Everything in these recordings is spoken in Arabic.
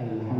الحمد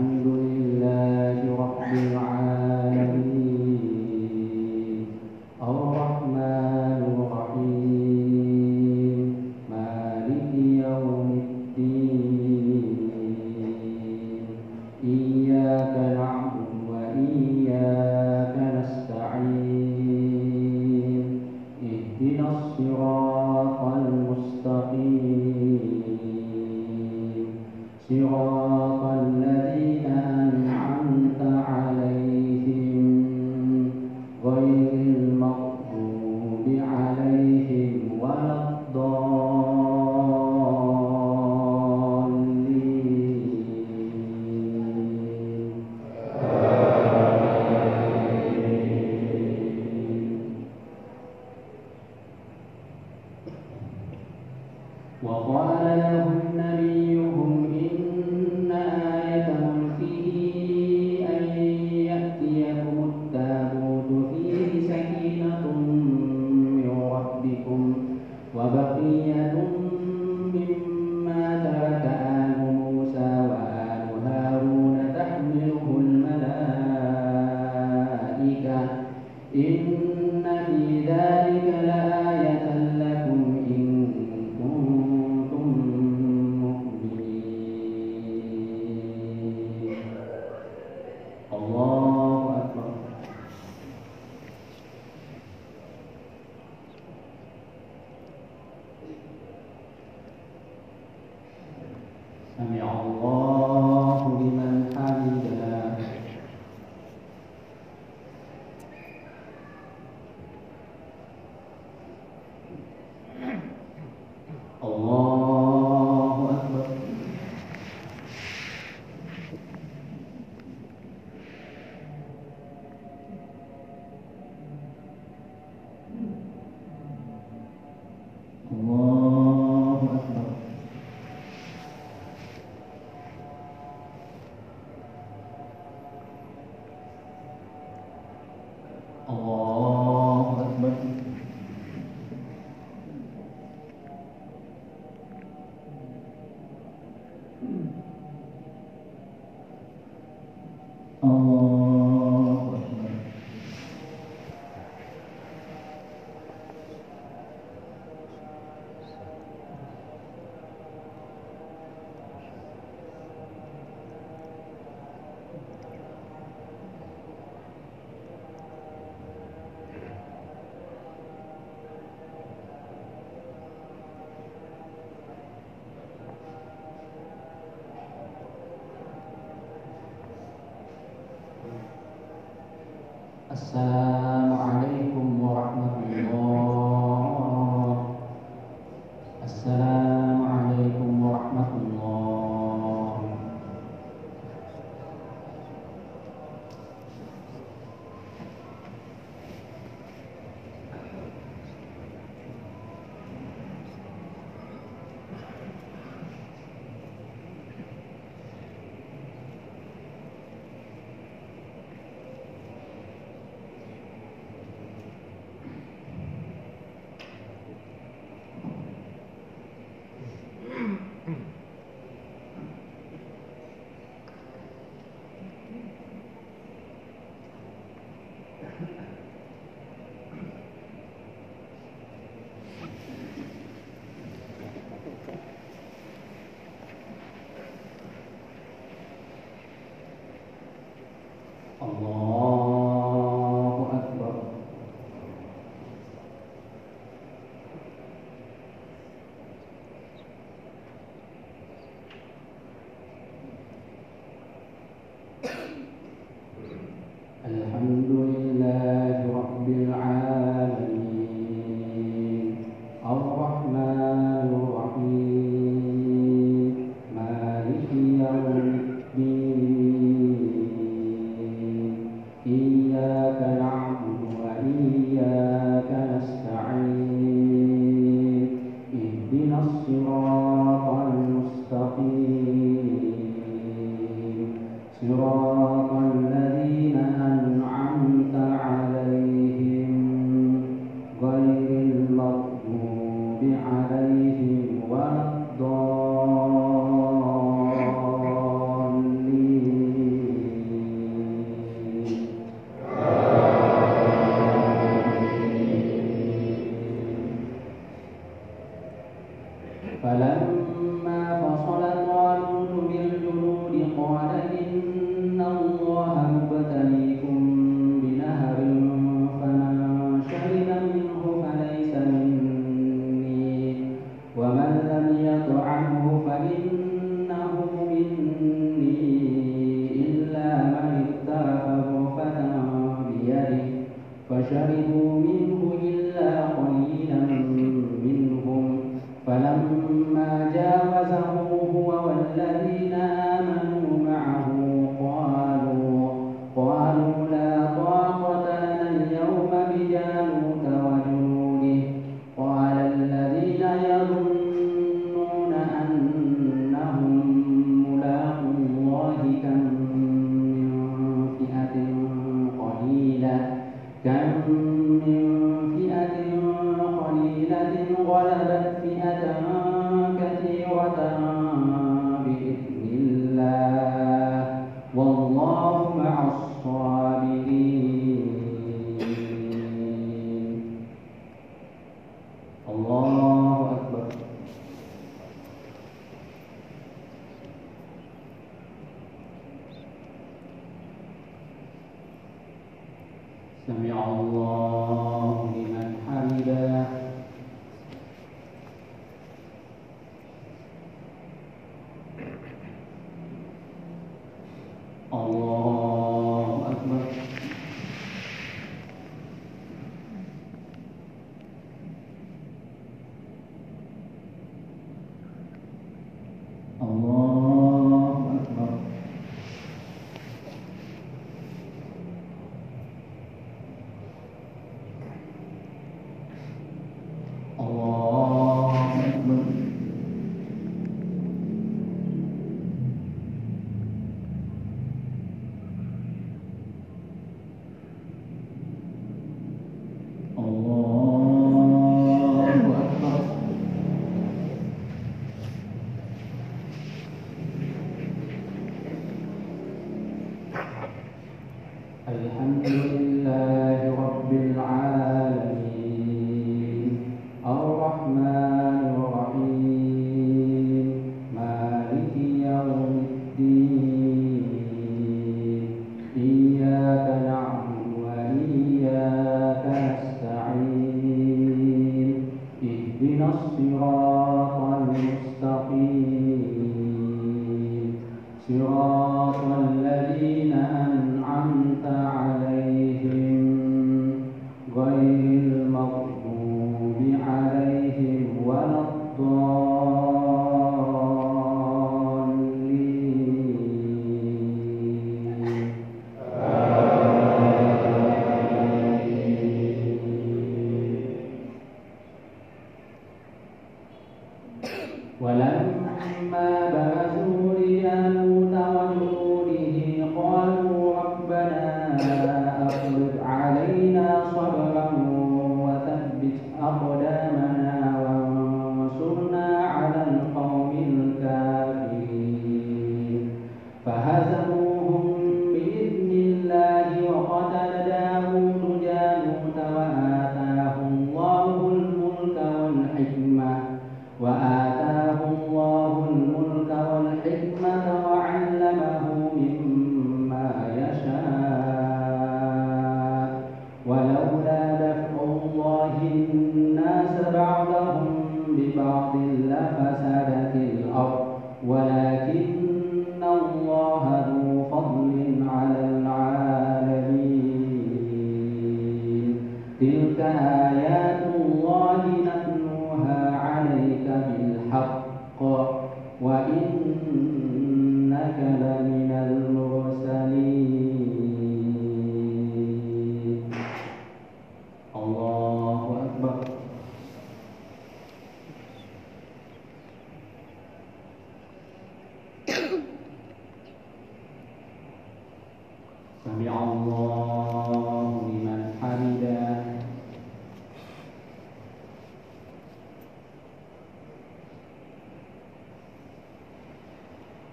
sa فلما جاوزه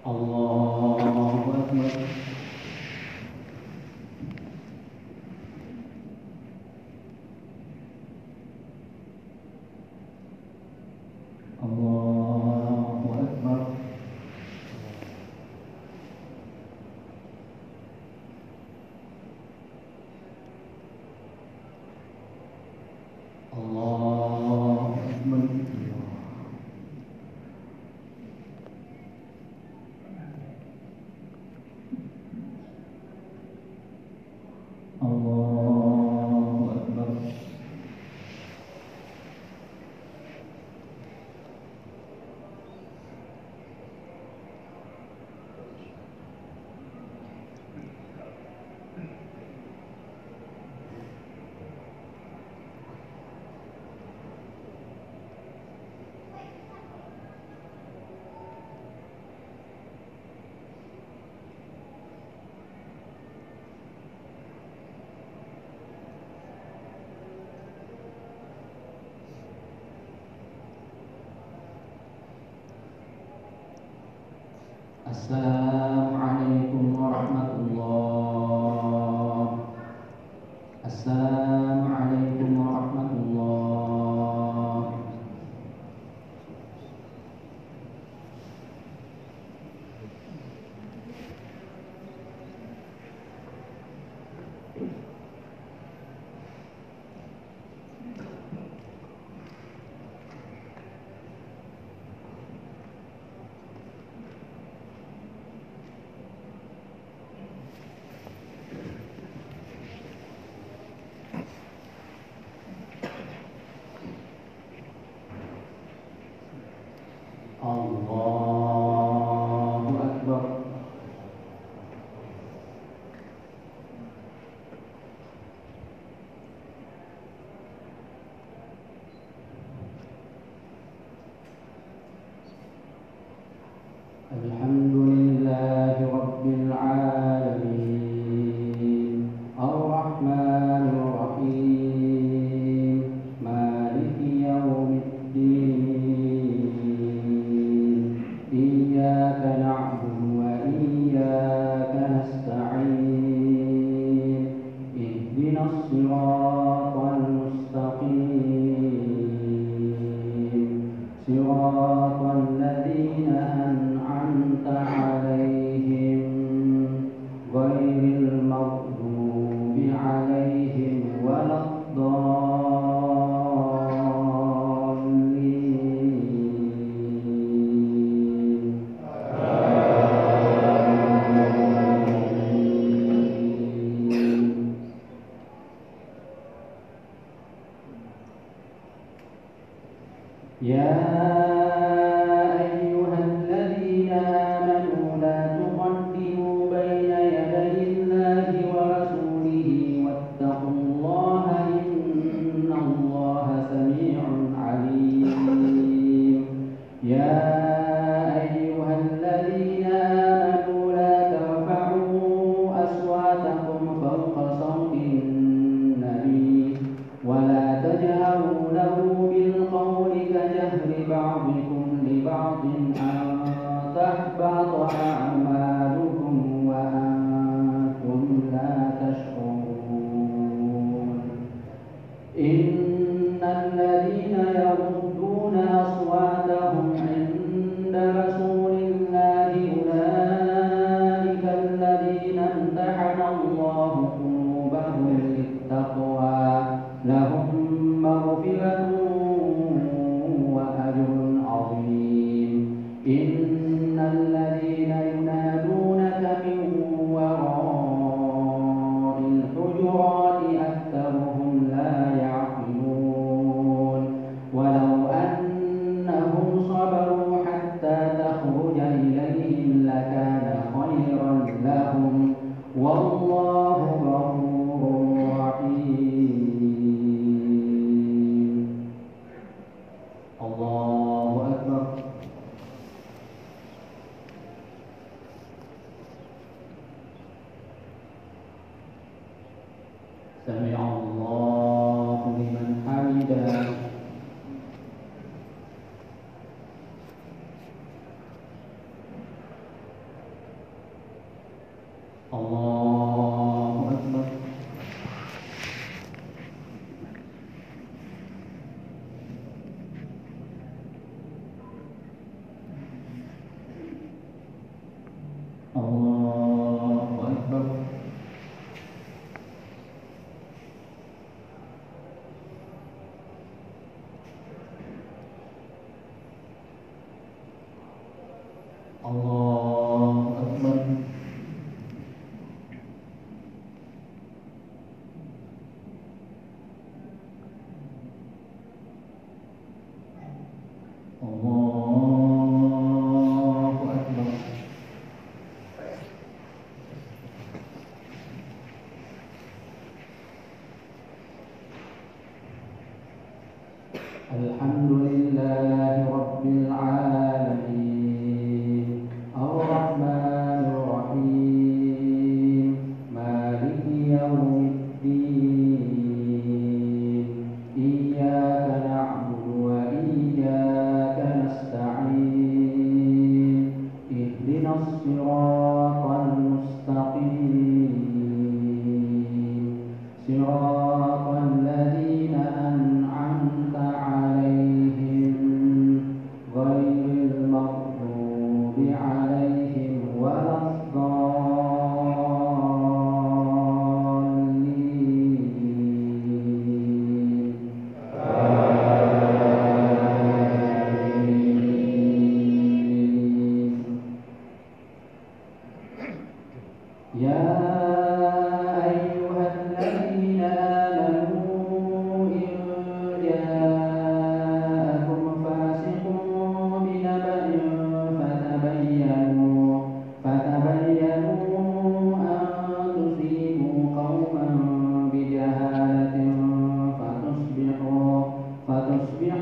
الله أكبر. Yes. No.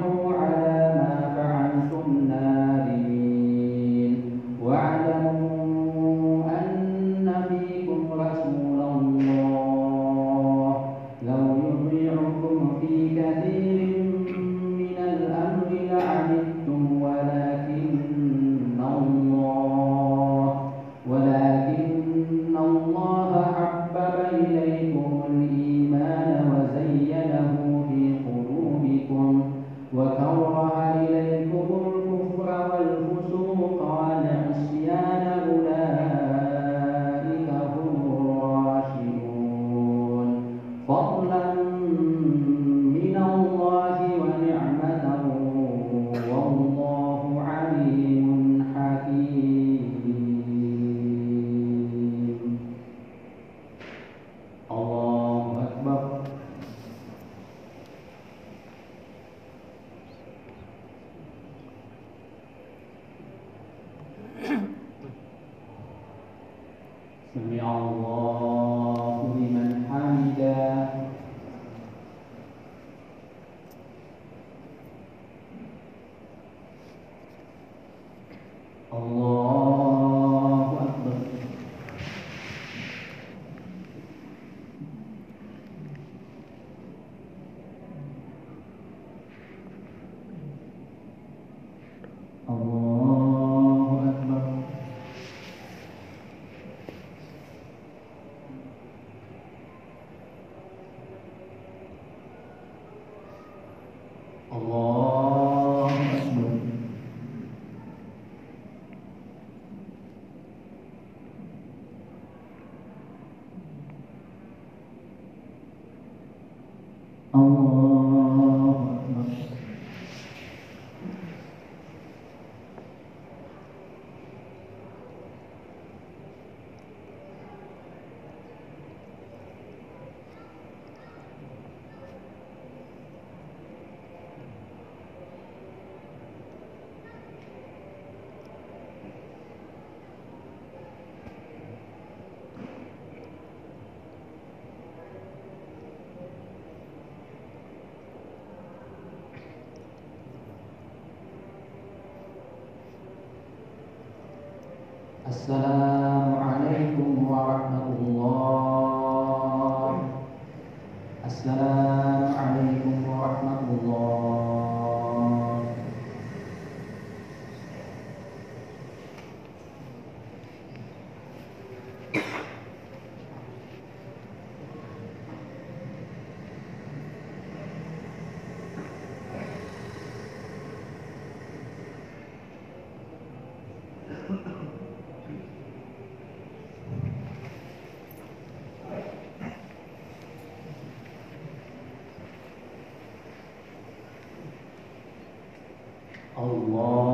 وَاصْبِرُوا عَلَىٰ مَا فَعَلْتُمْ نَارًا السلام الله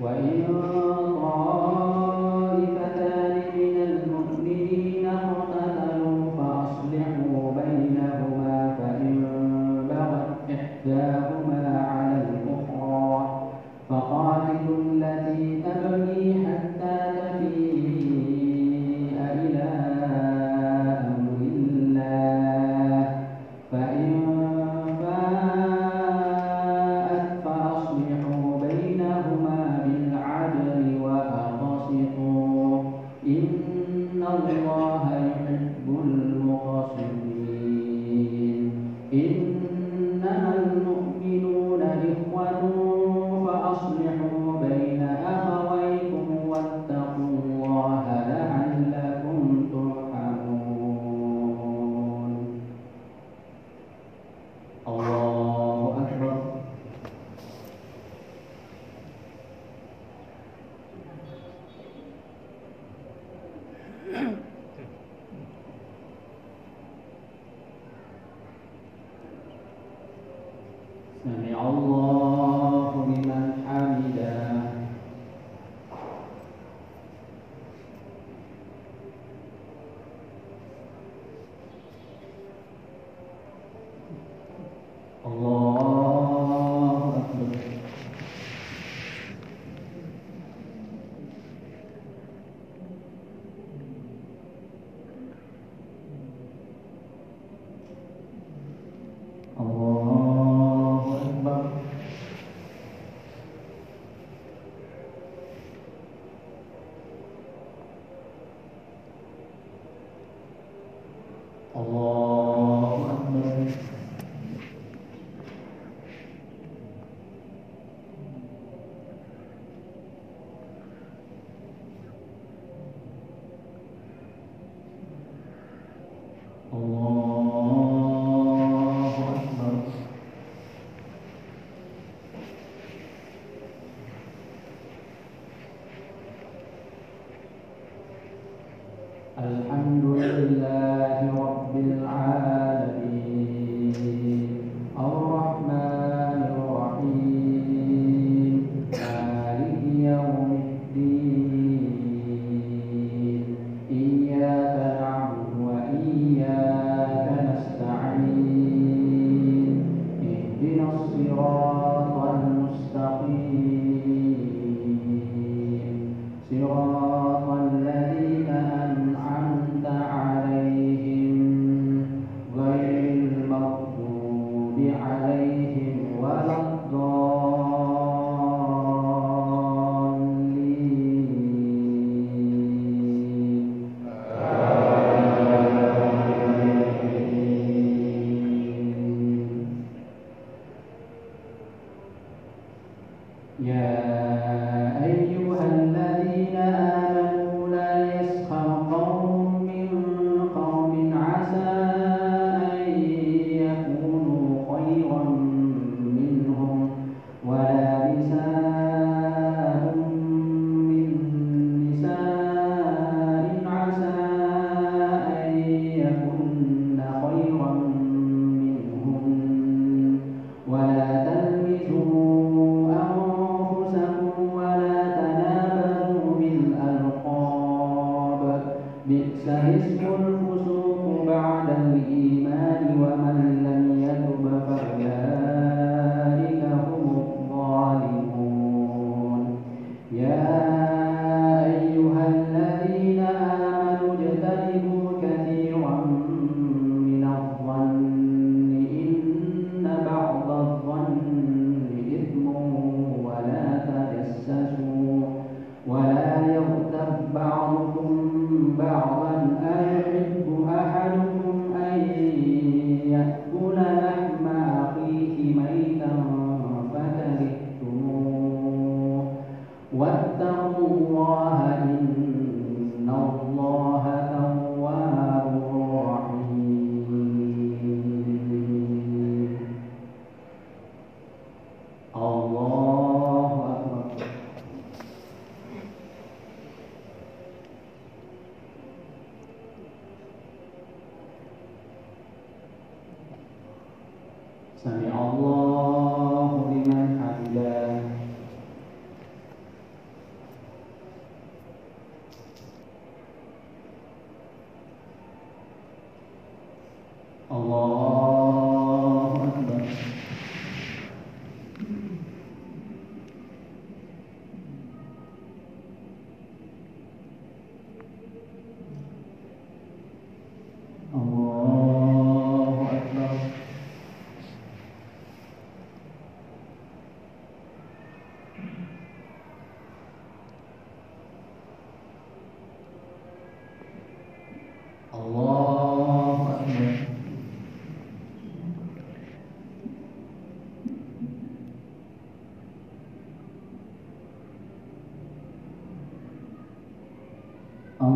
Qual é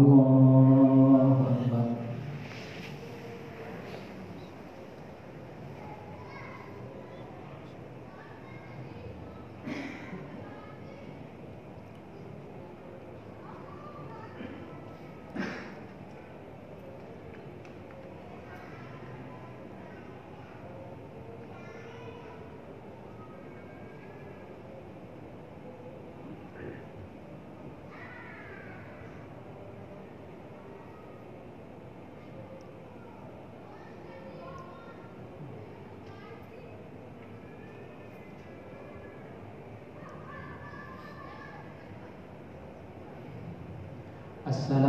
嗰个 السلام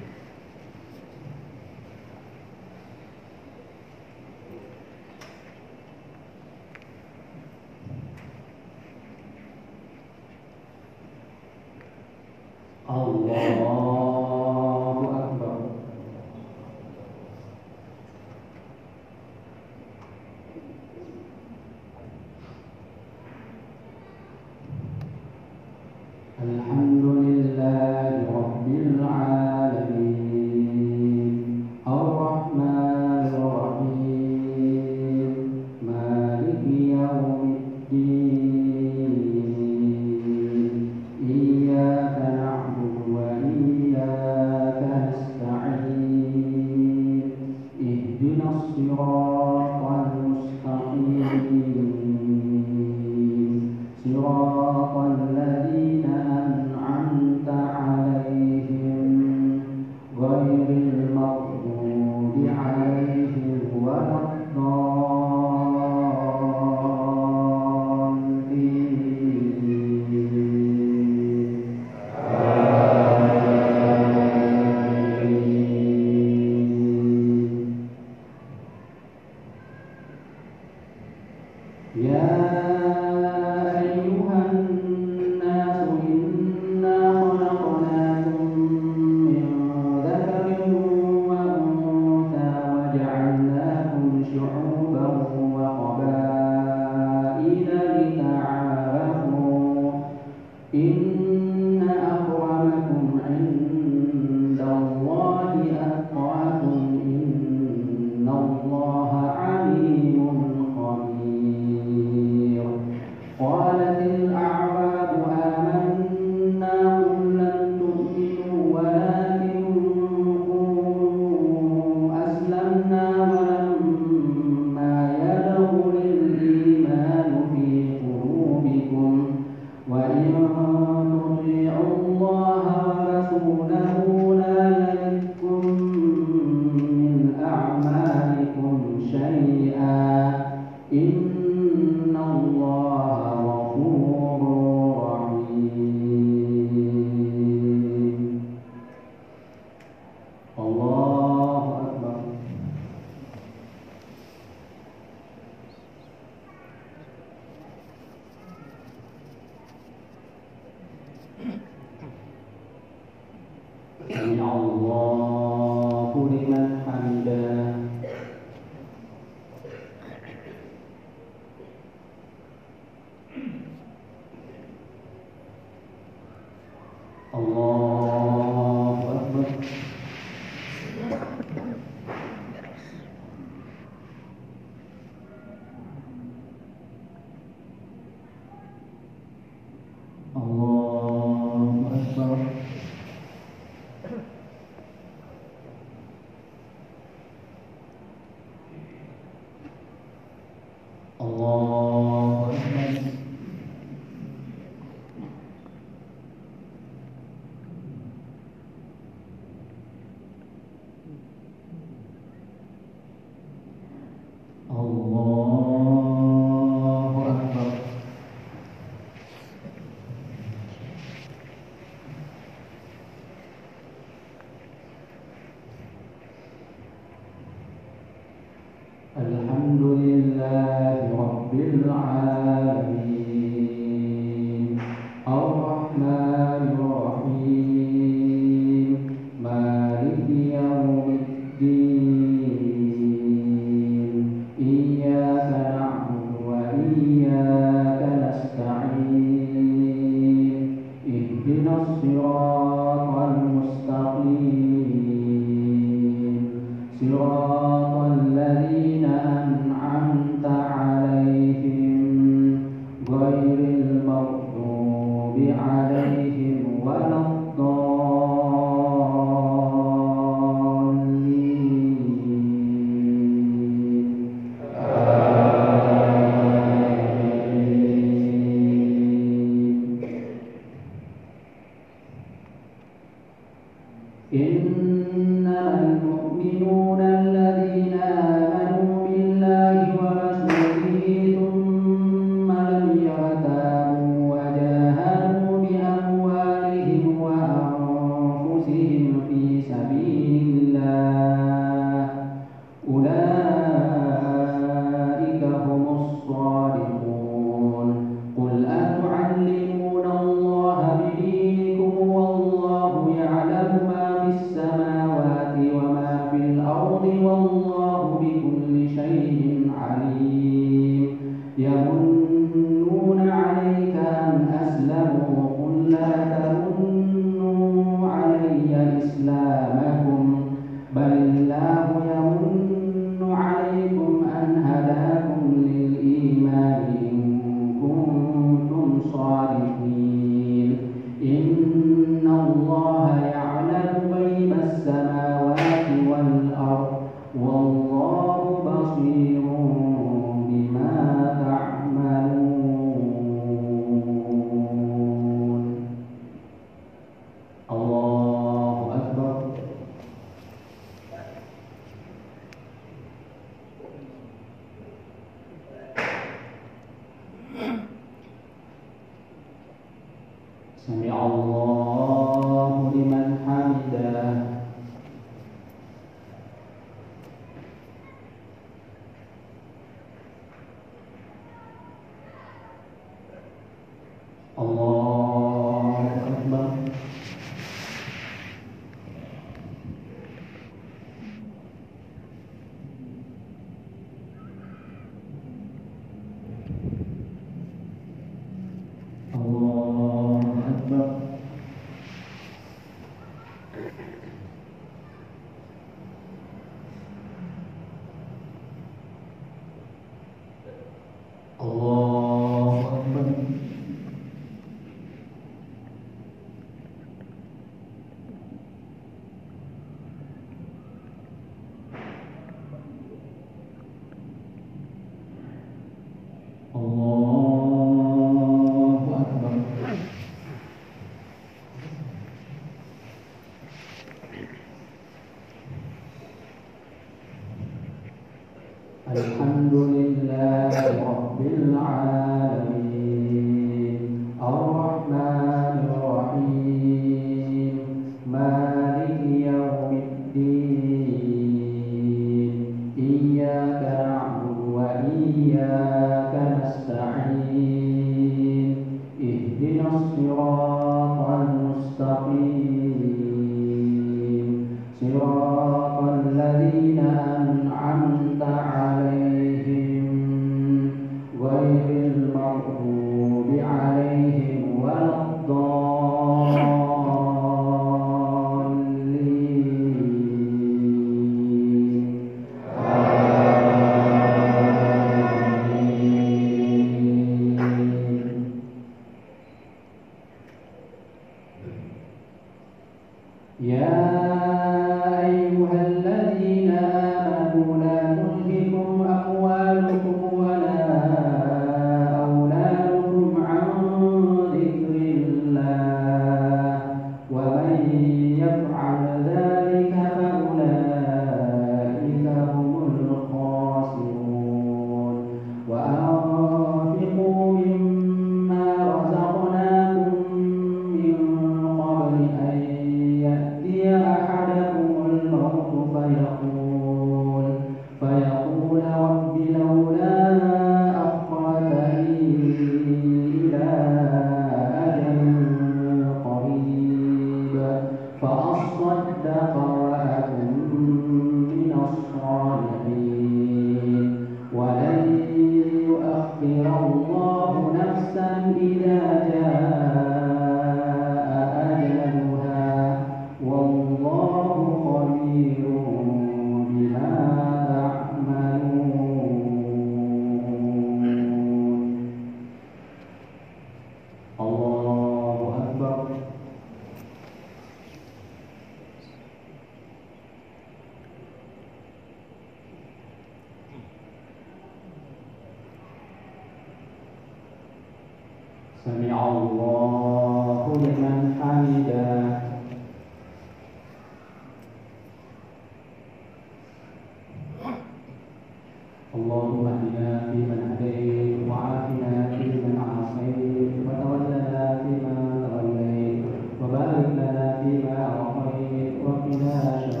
اللهم اهدنا فيمن هديت وعافنا فيمن عافيت وتولنا فيمن توليت وبارك لنا فيما أعطيت وقنا شر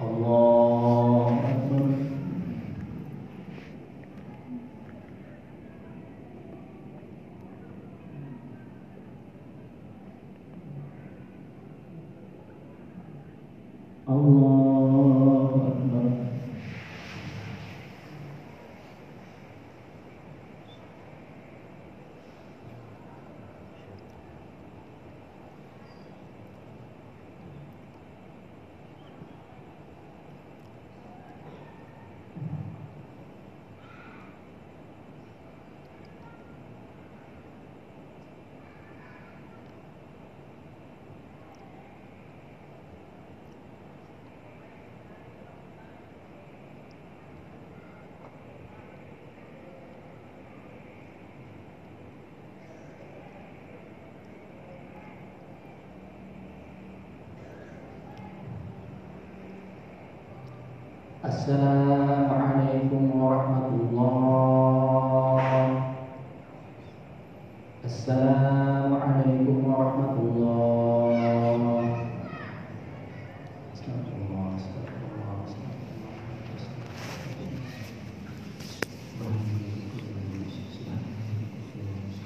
Allah السلام